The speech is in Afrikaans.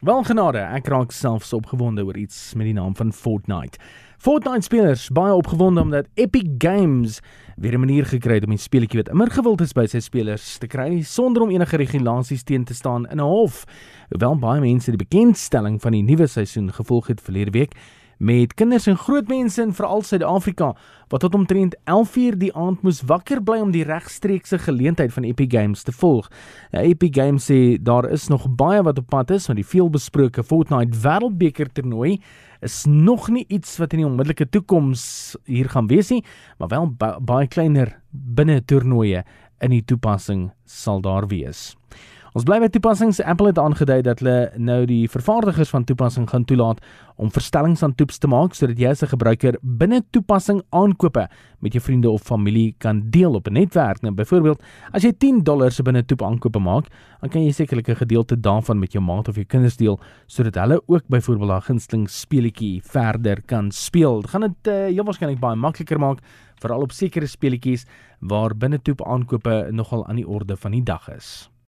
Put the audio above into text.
Wel genade, ek raak selfs opgewonde oor iets met die naam van Fortnite. Fortnite spelers baie opgewonde omdat Epic Games weer 'n manier gekry het om die speletjie wat immer gewild is by sy spelers te kry sonder om enige regulasies teen te staan in 'n hof. Hoewel baie mense die bekendstelling van die nuwe seisoen gevolg het verlede week, met kinders en groot mense in veral Suid-Afrika wat tot omtrent 11:00 die aand moes wakker bly om die regstreekse geleentheid van Epic Games te volg. Nou, Epic Games sê daar is nog baie wat op pad is, want die veelbesproke Fortnite Wêreldbeker toernooi is nog nie iets wat in die onmiddellike toekoms hier gaan wees nie, maar wel ba baie kleiner binne toernooie in die toepassing sal daar wees. Ons bly by toepassings. Apple het aangedui dat hulle nou die vervaardigers van toepassing gaan toelaat om verstellings aan toeps te maak sodat jy as 'n gebruiker binne toepassing aankope met jou vriende of familie kan deel op 'n netwerk. Nou byvoorbeeld, as jy 10 dollar se binne toep aankope maak, dan kan jy sekerlik 'n gedeelte daarvan met jou maat of jou kinders deel sodat hulle ook byvoorbeeld haar gunsteling speletjie verder kan speel. Dit gaan dit uh, heel waarskynlik baie makliker maak veral op sekere speletjies waar binne toep aankope nogal aan die orde van die dag is.